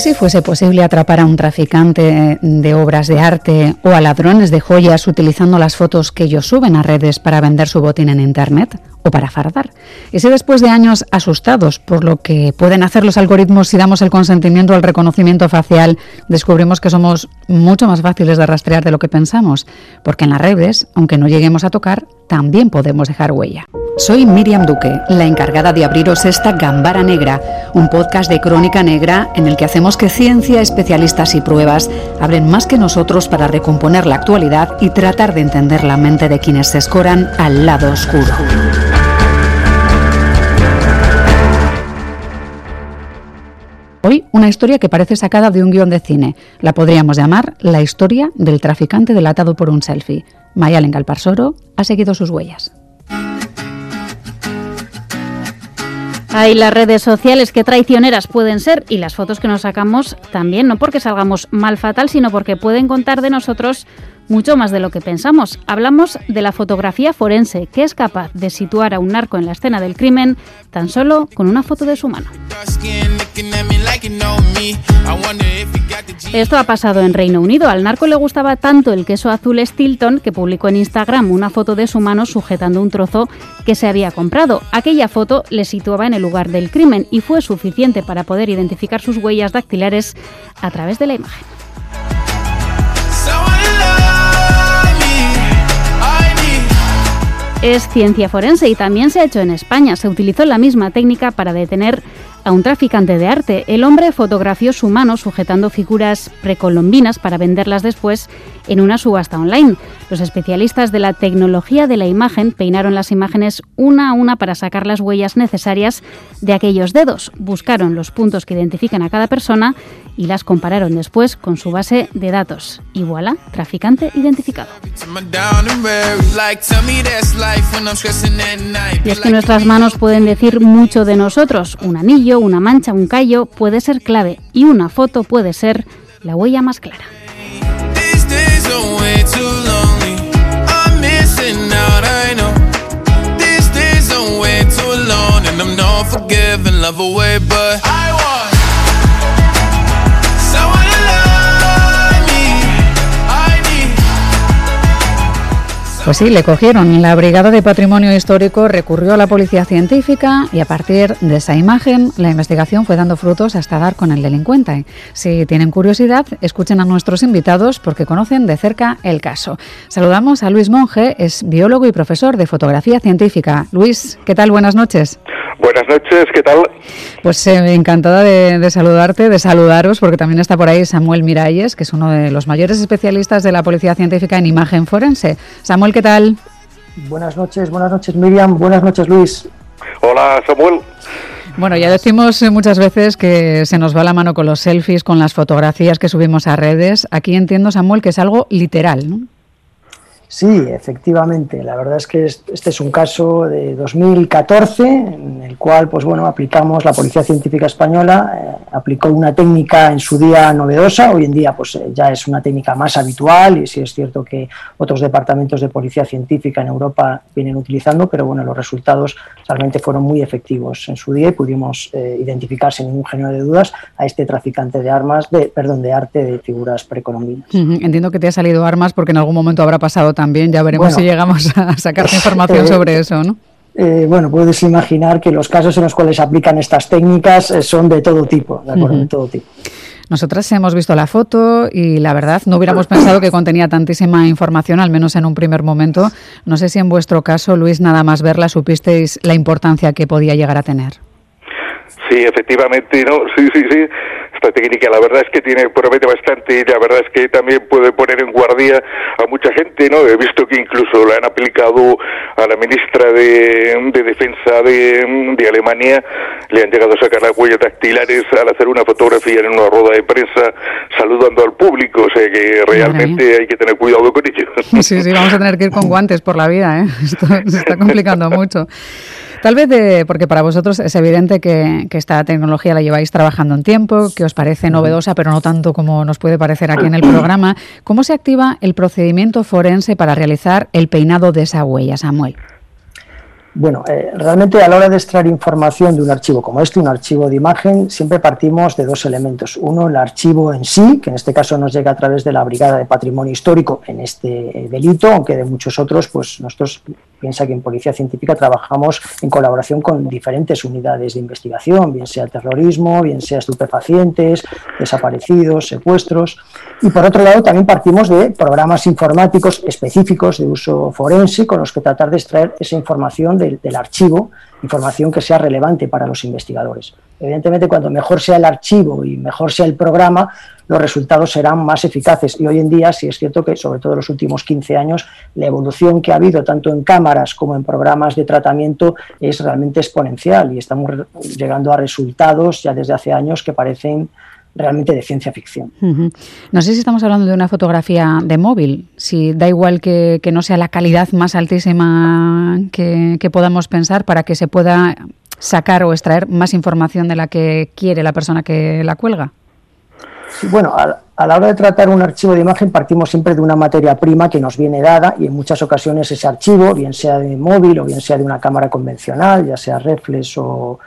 ¿Y si fuese posible atrapar a un traficante de obras de arte o a ladrones de joyas utilizando las fotos que ellos suben a redes para vender su botín en Internet o para fardar? ¿Y si después de años asustados por lo que pueden hacer los algoritmos si damos el consentimiento al reconocimiento facial, descubrimos que somos mucho más fáciles de rastrear de lo que pensamos? Porque en las redes, aunque no lleguemos a tocar, también podemos dejar huella. Soy Miriam Duque, la encargada de abriros esta Gambara Negra, un podcast de crónica negra en el que hacemos que ciencia, especialistas y pruebas abren más que nosotros para recomponer la actualidad y tratar de entender la mente de quienes se escoran al lado oscuro. Hoy una historia que parece sacada de un guion de cine. La podríamos llamar la historia del traficante delatado por un selfie. Mayalen Galparsoro ha seguido sus huellas. Hay las redes sociales que traicioneras pueden ser y las fotos que nos sacamos también, no porque salgamos mal fatal, sino porque pueden contar de nosotros mucho más de lo que pensamos. Hablamos de la fotografía forense, que es capaz de situar a un narco en la escena del crimen tan solo con una foto de su mano. Esto ha pasado en Reino Unido. Al narco le gustaba tanto el queso azul Stilton que publicó en Instagram una foto de su mano sujetando un trozo que se había comprado. Aquella foto le situaba en el lugar del crimen y fue suficiente para poder identificar sus huellas dactilares a través de la imagen. Es ciencia forense y también se ha hecho en España. Se utilizó la misma técnica para detener a un traficante de arte. El hombre fotografió su mano sujetando figuras precolombinas para venderlas después en una subasta online. Los especialistas de la tecnología de la imagen peinaron las imágenes una a una para sacar las huellas necesarias de aquellos dedos. Buscaron los puntos que identifican a cada persona y las compararon después con su base de datos. Y voilà, traficante identificado. Y es que nuestras manos pueden decir mucho de nosotros. Un anillo, una mancha, un callo puede ser clave y una foto puede ser la huella más clara. way too lonely. I'm missing out, I know. These days don't wait too long, and I'm not forgiving love away, but I want. Pues sí, le cogieron. La Brigada de Patrimonio Histórico recurrió a la Policía Científica y a partir de esa imagen la investigación fue dando frutos hasta dar con el delincuente. Si tienen curiosidad, escuchen a nuestros invitados porque conocen de cerca el caso. Saludamos a Luis Monge, es biólogo y profesor de fotografía científica. Luis, ¿qué tal? Buenas noches. Buenas noches, ¿qué tal? Pues eh, encantada de, saludarte, de saludaros, porque también está por ahí Samuel Miralles, que es uno de los mayores especialistas de la Policía Científica en imagen forense. Samuel, ¿qué tal? Buenas noches, buenas noches Miriam, buenas noches Luis. Hola Samuel. Bueno, ya decimos eh, muchas veces que se nos va la mano con los selfies, con las fotografías que subimos a redes. Aquí entiendo, Samuel, que es algo literal, ¿no? Sí, efectivamente. La verdad es que este es un caso de 2014 en el cual, pues bueno, aplicamos la Policía Científica Española eh, aplicó una técnica en su día novedosa. Hoy en día, pues eh, ya es una técnica más habitual y sí es cierto que otros departamentos de Policía Científica en Europa vienen utilizando, pero bueno, los resultados realmente fueron muy efectivos en su día y pudimos eh, identificar sin ningún género de dudas a este traficante de armas, de perdón, de arte de figuras precolombinas. Entiendo que te ha salido armas porque en algún momento habrá pasado también, ya veremos si llegamos a sacar información sobre eso, ¿no? Eh, bueno, puedes imaginar que los casos en los cuales se aplican estas técnicas eh, son de todo tipo, ¿de acuerdo? De todo tipo. Nosotras hemos visto la foto y la verdad no hubiéramos pensado que contenía tantísima información, al menos en un primer momento. No sé si en vuestro caso, Luis, nada más verla supisteis la importancia que podía llegar a tener. Sí, efectivamente, no, sí, sí, sí esta técnica. La verdad es que tiene promete bastante y la verdad es que también puede poner en guardia a mucha gente, ¿no? He visto que incluso la han aplicado a la ministra de, Defensa de, de, Alemania, le han llegado a sacar las huellas dactilares al hacer una fotografía en una rueda de prensa saludando al público, o sea que realmente hay que tener cuidado con ello. Sí, sí, vamos a tener que ir con guantes por la vida, ¿eh? Esto se está complicando mucho. Tal vez de, porque para vosotros es evidente que, esta tecnología la lleváis trabajando en tiempo, que os parece novedosa, pero no tanto como nos puede parecer aquí en el programa. ¿Cómo se activa el procedimiento forense para realizar el peinado de esa huella, Samuel? Bueno, eh, realmente a la hora de extraer información de un archivo como este, un archivo de imagen, siempre partimos de dos elementos. Uno, el archivo en sí, que en este caso nos llega a través de la Brigada de Patrimonio Histórico en este eh, delito, aunque de muchos otros, pues nosotros piensa que en Policía Científica trabajamos en colaboración con diferentes unidades de investigación, bien sea terrorismo, bien sea estupefacientes, desaparecidos, secuestros. Y por otro lado, también partimos de programas informáticos específicos de uso forense con los que tratar de extraer esa información del, archivo, información que sea relevante para los investigadores. Evidentemente, cuanto mejor sea el archivo y mejor sea el programa, los resultados serán más eficaces. Y hoy en día sí es cierto que, sobre todo en los últimos 15 años, la evolución que ha habido tanto en cámaras como en programas de tratamiento es realmente exponencial y estamos llegando a resultados ya desde hace años que parecen realmente de ciencia ficción. No sé si estamos hablando de una fotografía de móvil, si da igual que, no sea la calidad más altísima que, podamos pensar para que se pueda sacar o extraer más información de la que quiere la persona que la cuelga. Sí, bueno, a, a, la hora de tratar un archivo de imagen partimos siempre de una materia prima que nos viene dada y en muchas ocasiones ese archivo, bien sea de móvil o bien sea de una cámara convencional, ya sea reflex o,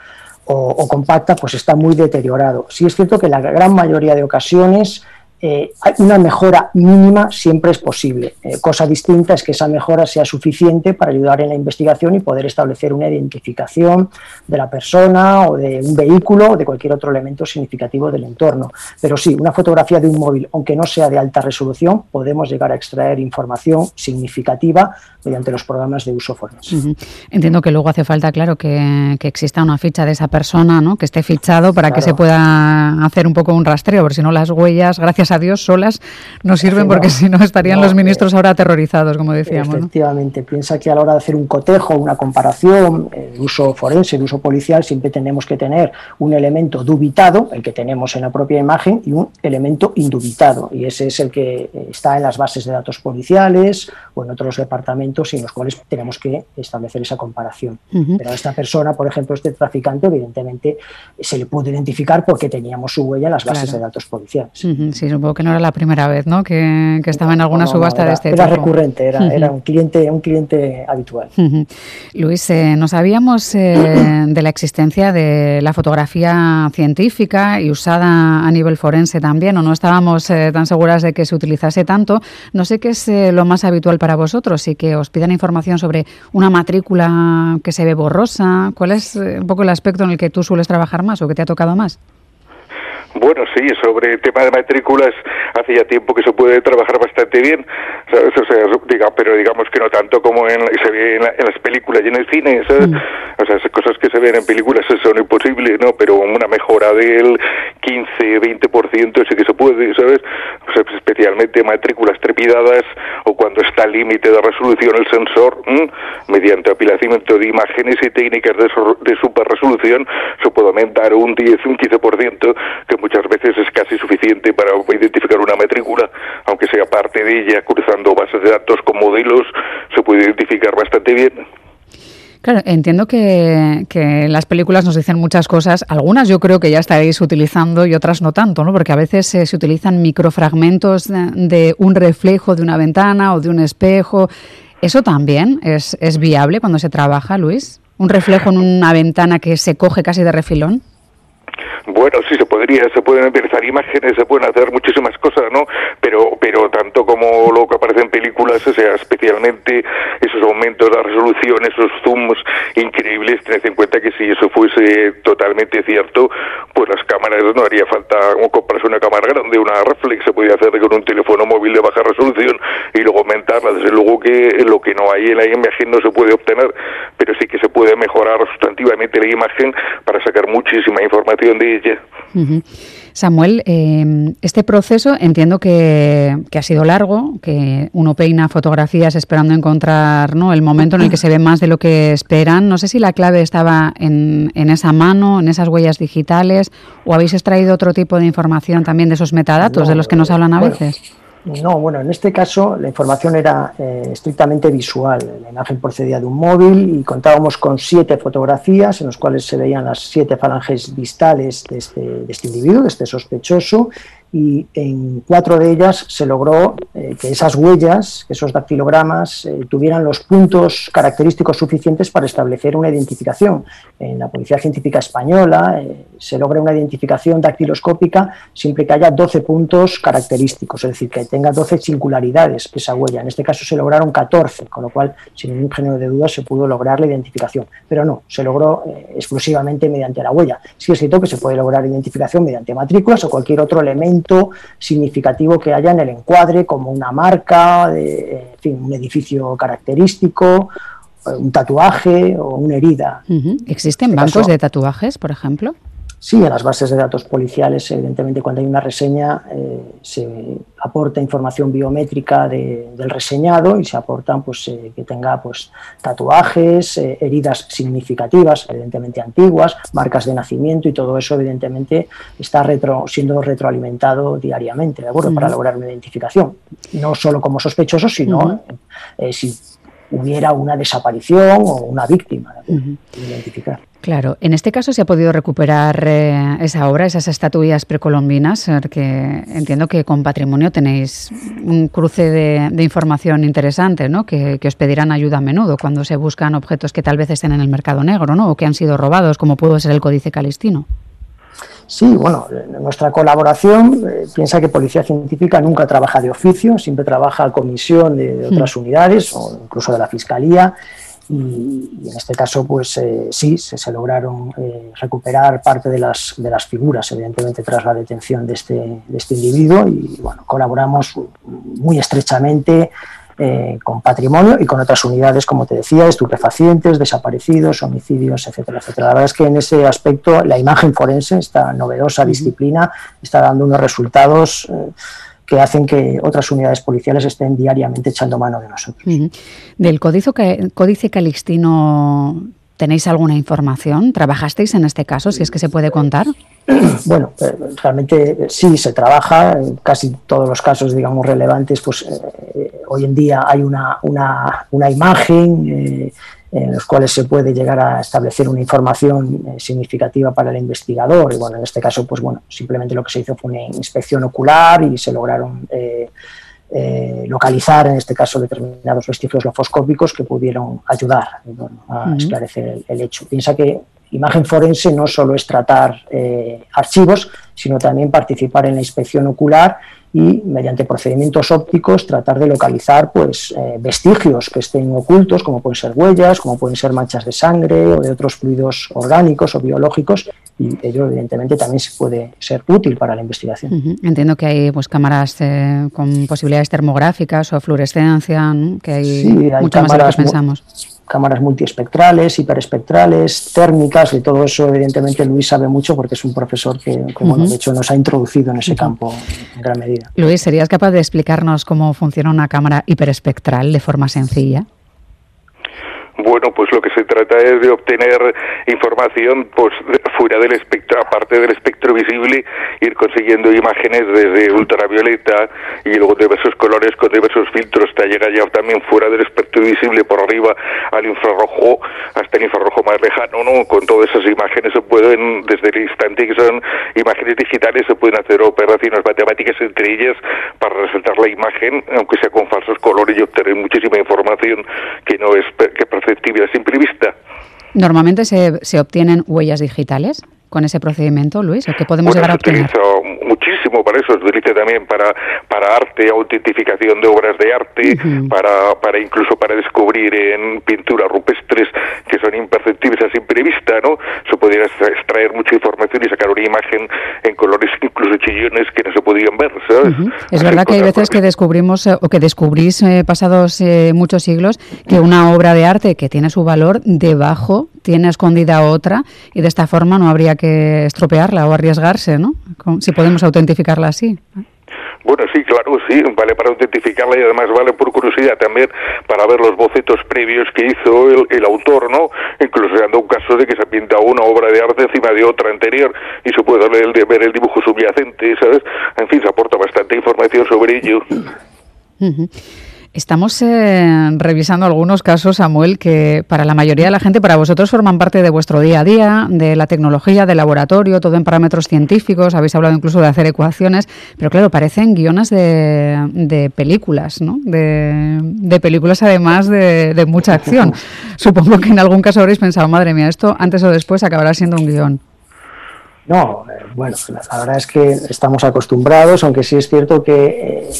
o, compacta, pues está muy deteriorado. Sí es cierto que la gran mayoría de ocasiones eh, una mejora mínima siempre es posible. Eh, cosa distinta es que esa mejora sea suficiente para ayudar en la investigación y poder establecer una identificación de la persona o de un vehículo o de cualquier otro elemento significativo del entorno. Pero sí, una fotografía de un móvil, aunque no sea de alta resolución, podemos llegar a extraer información significativa mediante los programas de uso forense. Entiendo que luego hace falta, claro, que, exista una ficha de esa persona, ¿no? que esté fichado para que se pueda hacer un poco un rastreo, porque si no las huellas, gracias a a Dios, solas no sirven porque si no estarían los ministros ahora aterrorizados, como decíamos. Efectivamente, piensa que a la hora de hacer un cotejo, una comparación, el uso forense, el uso policial, siempre tenemos que tener un elemento dubitado, el que tenemos en la propia imagen, y un elemento indubitado, y ese es el que está en las bases de datos policiales o en otros departamentos y en los cuales tenemos que establecer esa comparación. Pero a esta persona, por ejemplo, este traficante, evidentemente se le pudo identificar porque teníamos su huella en las bases de datos policiales. Sí, supongo que no era la primera vez, ¿no? Que, estaba en alguna subasta de este tipo. Era recurrente, era, era, un cliente, un cliente habitual. Luis, eh, no sabíamos eh, de la existencia de la fotografía científica y usada a nivel forense también, o no estábamos eh, tan seguras de que se utilizase tanto. No sé qué es lo más habitual para vosotros y que os pidan información sobre una matrícula que se ve borrosa. ¿Cuál es un poco el aspecto en el que tú sueles trabajar más o que te ha tocado más? Bueno, sí, sobre el tema de matrículas hace ya tiempo que se puede trabajar bastante bien, O sea, diga, pero digamos que no tanto como en, se ve en, las películas y en el cine, ¿sabes? Mm. O sea, esas cosas que se ven en películas son imposibles, ¿no? Pero una mejora del 15, 20% sí que se puede, ¿sabes? O sea, especialmente matrículas trepidadas cuando está al límite de resolución el sensor, mediante apilamiento de imágenes y técnicas de, de super resolución, se puede aumentar un 10, un 15%, que muchas veces es casi suficiente para identificar una matrícula, aunque sea parte de ella, cruzando bases de datos con modelos, se puede identificar bastante bien. Claro, entiendo que, que, las películas nos dicen muchas cosas, algunas yo creo que ya estaréis utilizando y otras no tanto, ¿no? Porque a veces se utilizan microfragmentos de, de, un reflejo de una ventana o de un espejo. ¿Eso también es, es viable cuando se trabaja, Luis? ¿Un reflejo en una ventana que se coge casi de refilón? Bueno, sí se podría, se pueden empezar imágenes, se pueden hacer muchísimas cosas, ¿no? Pero, pero tanto como lo que aparece en películas, o sea, especialmente esos aumentos de la resolución, esos zooms increíbles, tened en cuenta que si eso fuese totalmente cierto, pues las cámaras no haría falta comprarse una cámara grande, una reflex, se podría hacer con un teléfono móvil de baja resolución y luego aumentarla. Desde luego que lo que no hay en la imagen no se puede obtener, pero sí que se puede mejorar sustantivamente la imagen para sacar muchísima información de Samuel, em, este proceso entiendo que, ha sido largo, que uno peina fotografías esperando encontrar ¿no? el momento en el que se ve más de lo que esperan. No sé si la clave estaba en, en esa mano, en esas huellas digitales, o habéis extraído otro tipo de información también de esos metadatos de los que nos hablan a veces. No, bueno, en este caso la información era eh, estrictamente visual. La imagen procedía de un móvil y contábamos con siete fotografías en las cuales se veían las siete falanges distales de este, de este individuo, de este sospechoso, y en cuatro de ellas se logró eh, que esas huellas, esos dactilogramas, eh, tuvieran los puntos característicos suficientes para establecer una identificación. En la Policía Científica Española eh, se logra una identificación dactiloscópica siempre que haya 12 puntos característicos, es decir, que tenga 12 singularidades esa huella. En este caso se lograron 14, con lo cual, sin ningún género de duda, se pudo lograr la identificación. Pero no, se logró exclusivamente mediante la huella. Sí es cierto que se puede lograr identificación mediante matrículas o cualquier otro elemento significativo que haya en el encuadre, como una marca, de, un edificio característico, un tatuaje o una herida. ¿Existen este bancos de tatuajes, por ejemplo? Sí, en las bases de datos policiales, evidentemente, cuando hay una reseña, eh, se aporta información biométrica del reseñado y se aportan pues, eh, que tenga pues, tatuajes, eh, heridas significativas, evidentemente antiguas, marcas de nacimiento y todo eso, evidentemente, está retro, siendo retroalimentado diariamente, ¿de acuerdo? Para lograr una identificación. No solo como sospechoso, sino si hubiera una desaparición o una víctima, identificar. Claro, en este caso se ha podido recuperar eh, esa obra, esas estatuillas precolombinas, porque entiendo que con patrimonio tenéis un cruce de, información interesante, ¿no? Que, os pedirán ayuda a menudo cuando se buscan objetos que tal vez estén en el mercado negro, ¿no? O que han sido robados, como pudo ser el Códice Calistino. Sí, bueno, nuestra colaboración eh, piensa que Policía Científica nunca trabaja de oficio, siempre trabaja a comisión de, otras hmm. unidades o incluso de la Fiscalía y, en este caso pues eh, sí, se, lograron eh, recuperar parte de las, de las figuras, evidentemente tras la detención de este, de este individuo y bueno, colaboramos muy estrechamente eh, con patrimonio y con otras unidades, como te decía, estupefacientes, desaparecidos, homicidios, etcétera, etcétera. La verdad es que en ese aspecto la imagen forense, esta novedosa disciplina, está dando unos resultados que hacen que otras unidades policiales estén diariamente echando mano de nosotros. Del códice, códice calixtino, ¿tenéis alguna información? ¿Trabajasteis en este caso, si es que se puede contar? Bueno, eh, realmente sí se trabaja, en casi todos los casos, digamos, relevantes, pues eh, hoy en día hay una, una, una imagen, eh, en los cuales se puede llegar a establecer una información eh, significativa para el investigador. Y bueno, en este caso, pues bueno, simplemente lo que se hizo fue una inspección ocular y se lograron eh, eh, localizar, en este caso, determinados vestigios lofoscópicos que pudieron ayudar a esclarecer el, hecho. Piensa que imagen forense no solo es tratar archivos, sino también participar en la inspección ocular y mediante procedimientos ópticos tratar de localizar pues, eh, vestigios que estén ocultos, como pueden ser huellas, como pueden ser manchas de sangre o de otros fluidos orgánicos o biológicos, y ello evidentemente también se puede ser útil para la investigación. Entiendo que hay pues, cámaras eh, con posibilidades termográficas o fluorescencia, que hay, mucho más de lo que pensamos cámaras multiespectrales, hiperespectrales, térmicas, y todo eso evidentemente Luis sabe mucho porque es un profesor que, como de hecho, nos ha introducido en ese campo en gran medida. Luis, ¿serías capaz de explicarnos cómo funciona una cámara hiperespectral de forma sencilla? Bueno, pues lo que se trata es de obtener información pues fuera del espectro, aparte del espectro visible, ir consiguiendo imágenes desde ultravioleta y luego diversos colores con diversos filtros hasta llegar ya también fuera del espectro visible por arriba al infrarrojo hasta el infrarrojo más lejano, ¿no? Con todas esas imágenes se pueden, desde el instante que son imágenes digitales, se pueden hacer operaciones matemáticas entre ellas para resaltar la imagen, aunque sea con falsos colores y obtener muchísima información que no es que perceptible a simple vista. Normalmente se, se obtienen huellas digitales con ese procedimiento, Luis? ¿O qué podemos llegar a obtener? muchísimo para eso, se utiliza también para, para arte, autentificación de obras de arte, para, para incluso para descubrir en pinturas rupestres que son imperceptibles a simple vista, ¿no? Se podría extraer mucha información y sacar una imagen en colores chillones que no se podían ver, ¿sabes? Es verdad que hay veces que descubrimos eh, o que descubrís eh, pasados eh, muchos siglos que una obra de arte que tiene su valor debajo tiene escondida otra y de esta forma no habría que estropearla o arriesgarse, ¿no? Si podemos autentificarla así. Bueno, sí, claro, sí, vale para autentificarla y además vale por curiosidad también para ver los bocetos previos que hizo el, autor, ¿no? Incluso dando un caso de que se ha pintado una obra de arte encima de otra anterior y se puede ver el dibujo subyacente, ¿sabes? En fin, se aporta bastante información sobre ello. Estamos eh, revisando algunos casos, Samuel, que para la mayoría de la gente, para vosotros forman parte de vuestro día a día, de la tecnología, del laboratorio, todo en parámetros científicos, habéis hablado incluso de hacer ecuaciones, pero claro, parecen guiones de, películas, ¿no? De, películas además de, mucha acción. Supongo que en algún caso habréis pensado, madre mía, esto antes o después acabará siendo un guion. No, eh, bueno, la, verdad es que estamos acostumbrados, aunque sí es cierto que... Eh,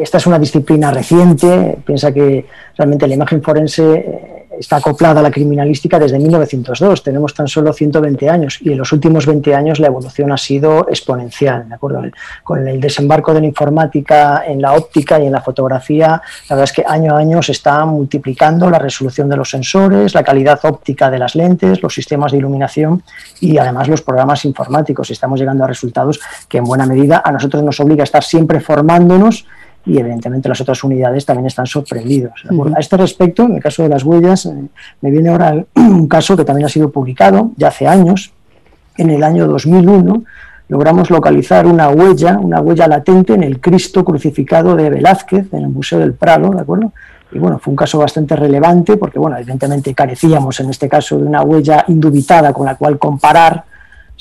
esta es una disciplina reciente, piensa que realmente la imagen forense eh, está acoplada a la criminalística desde 1902, tenemos tan solo 120 años y en los últimos 20 años la evolución ha sido exponencial, ¿de acuerdo? Con el desembarco de la informática en la óptica y en la fotografía, la verdad es que año a año se está multiplicando la resolución de los sensores, la calidad óptica de las lentes, los sistemas de iluminación y además los programas informáticos estamos llegando a resultados que en buena medida a nosotros nos obliga a estar siempre formándonos y evidentemente las otras unidades también están sorprendidos. A este respecto, en el caso de las huellas, eh, me viene ahora un caso que también ha sido publicado ya hace años. En el año 2001 logramos localizar una huella, una huella latente en el Cristo crucificado de Velázquez en el Museo del Prado, ¿de acuerdo? Y bueno, fue un caso bastante relevante porque, bueno, evidentemente carecíamos en este caso de una huella indubitada con la cual comparar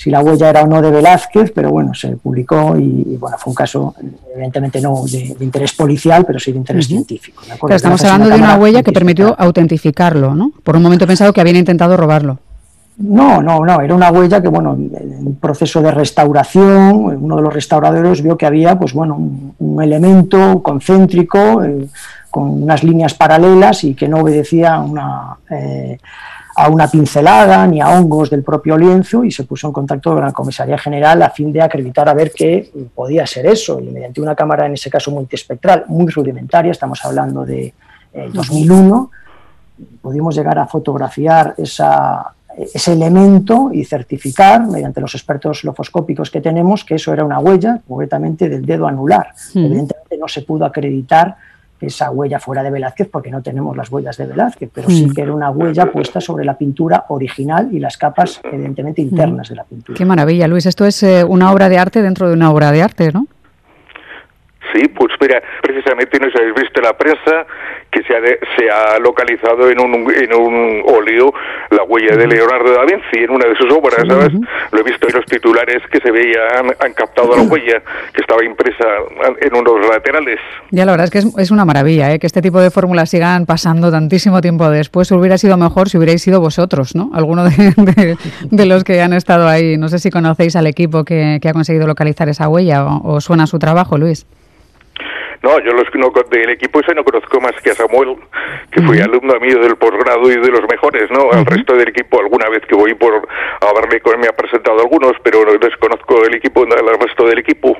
si la huella era o no de Velázquez, pero bueno, se publicó y, bueno, fue un caso, evidentemente no de, interés policial, pero sí de interés científico. estamos hablando de una huella que permitió autentificarlo, ¿no? Por un momento he pensado que habían intentado robarlo. No, no, no, era una huella que, bueno, en un proceso de restauración, uno de los restauradores vio que había, pues bueno, un, elemento concéntrico eh, con unas líneas paralelas y que no obedecía a una... Eh, a una pincelada ni a hongos del propio lienzo y se puso en contacto con la Comisaría General a fin de acreditar a ver qué podía ser eso. Y mediante una cámara, en ese caso multiespectral, muy rudimentaria, estamos hablando de 2001, eh, pudimos llegar a fotografiar esa, ese elemento y certificar, mediante los expertos lofoscópicos que tenemos, que eso era una huella, concretamente del dedo anular. Evidentemente no se pudo acreditar esa huella fuera de Velázquez, porque no tenemos las huellas de Velázquez, pero sí mm. que era una huella puesta sobre la pintura original y las capas, evidentemente, internas de la pintura. Qué maravilla, Luis. Esto es eh, una obra de arte dentro de una obra de arte, ¿no? Sí, pues mira, precisamente no habéis visto la prensa que se ha, se ha localizado en un, en un óleo la huella de Leonardo da Vinci en una de sus obras, ¿sabes? Lo he visto en los titulares que se veían, han captado la huella que estaba impresa en unos laterales. Ya, la verdad es que es, es una maravilla, ¿eh? que este tipo de fórmulas sigan pasando tantísimo tiempo después. Hubiera sido mejor si hubierais sido vosotros, ¿no? Alguno de, de, los que han estado ahí. No sé si conocéis al equipo que, que ha conseguido localizar esa huella o, o suena su trabajo, Luis. No, yo los no, del equipo ese no conozco más que a Samuel, que fue alumno mío del posgrado y de los mejores, ¿no? Al resto del equipo, alguna vez que voy por a verle, me ha presentado algunos, pero no desconozco el equipo, el resto del equipo.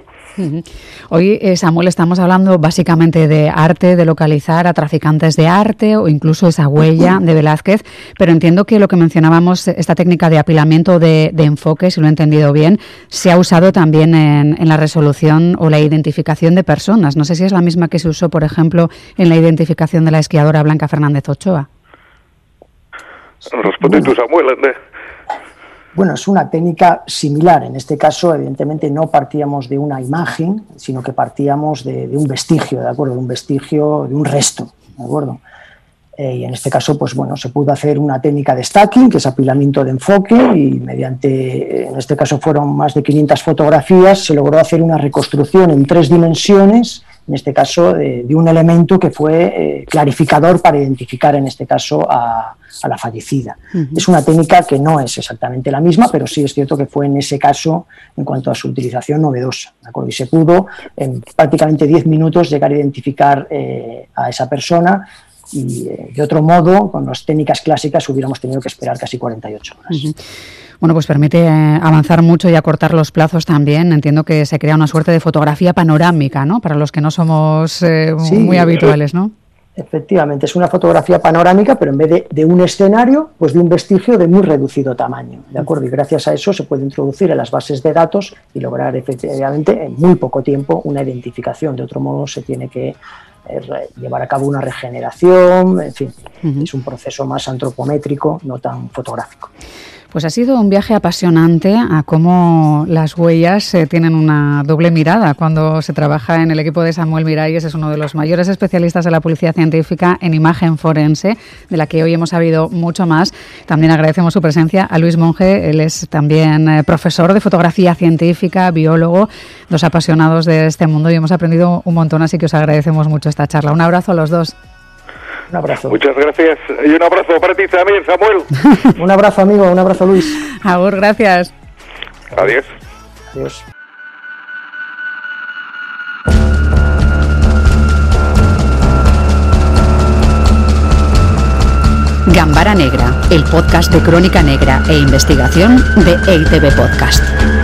Hoy, eh, Samuel, estamos hablando básicamente de arte, de localizar a traficantes de arte o incluso esa huella de Velázquez, pero entiendo que lo que mencionábamos, esta técnica de apilamiento de, enfoque, si lo he entendido bien, se ha usado también en, la resolución o la identificación de personas. No sé si es la misma que se usó, por ejemplo, en la identificación de la esquiadora Blanca Fernández Ochoa. Responde tú, Samuel. Bueno, es una técnica similar. En este caso, evidentemente, no partíamos de una imagen, sino que partíamos de, un vestigio, ¿de acuerdo? De un vestigio, de un resto, ¿de acuerdo? Eh, y en este caso, pues bueno, se pudo hacer una técnica de stacking, que es apilamiento de enfoque, y mediante, en este caso fueron más de 500 fotografías, se logró hacer una reconstrucción en tres dimensiones en este caso, de, un elemento que fue eh, clarificador para identificar, en este caso, a, la fallecida. Es una técnica que no es exactamente la misma, pero sí es cierto que fue en ese caso, en cuanto a su utilización, novedosa. Y se pudo, en prácticamente 10 minutos, llegar a identificar eh, a esa persona y eh, de otro modo, con las técnicas clásicas hubiéramos tenido que esperar casi 48 horas. Bueno, pues permite eh, avanzar mucho y acortar los plazos también. Entiendo que se crea una suerte de fotografía panorámica, ¿no? Para los que no somos eh, muy habituales, ¿no? Efectivamente, es una fotografía panorámica, pero en vez de, un escenario, pues de un vestigio de muy reducido tamaño, ¿de acuerdo? Y gracias a eso se puede introducir en las bases de datos y lograr efectivamente en muy poco tiempo una identificación. De otro modo se tiene que llevar a cabo una regeneración, en fin, es un proceso más antropométrico, no tan fotográfico. Pues ha sido un viaje apasionante a cómo las huellas eh, tienen una doble mirada. Cuando se trabaja en el equipo de Samuel Miralles, es uno de los mayores especialistas de la policía científica en imagen forense, de la que hoy hemos sabido mucho más. También agradecemos su presencia a Luis Monge, él es también eh, profesor de fotografía científica, biólogo, dos apasionados de este mundo y hemos aprendido un montón, así que os agradecemos mucho esta charla. Un abrazo a los dos. Un abrazo. Muchas gracias y un abrazo para ti también, Samuel. un abrazo, amigo, un abrazo, Luis. Agur, gracias. Adiós. Adiós. Gambara Negra, el podcast de crónica negra e investigación de EITB Podcast.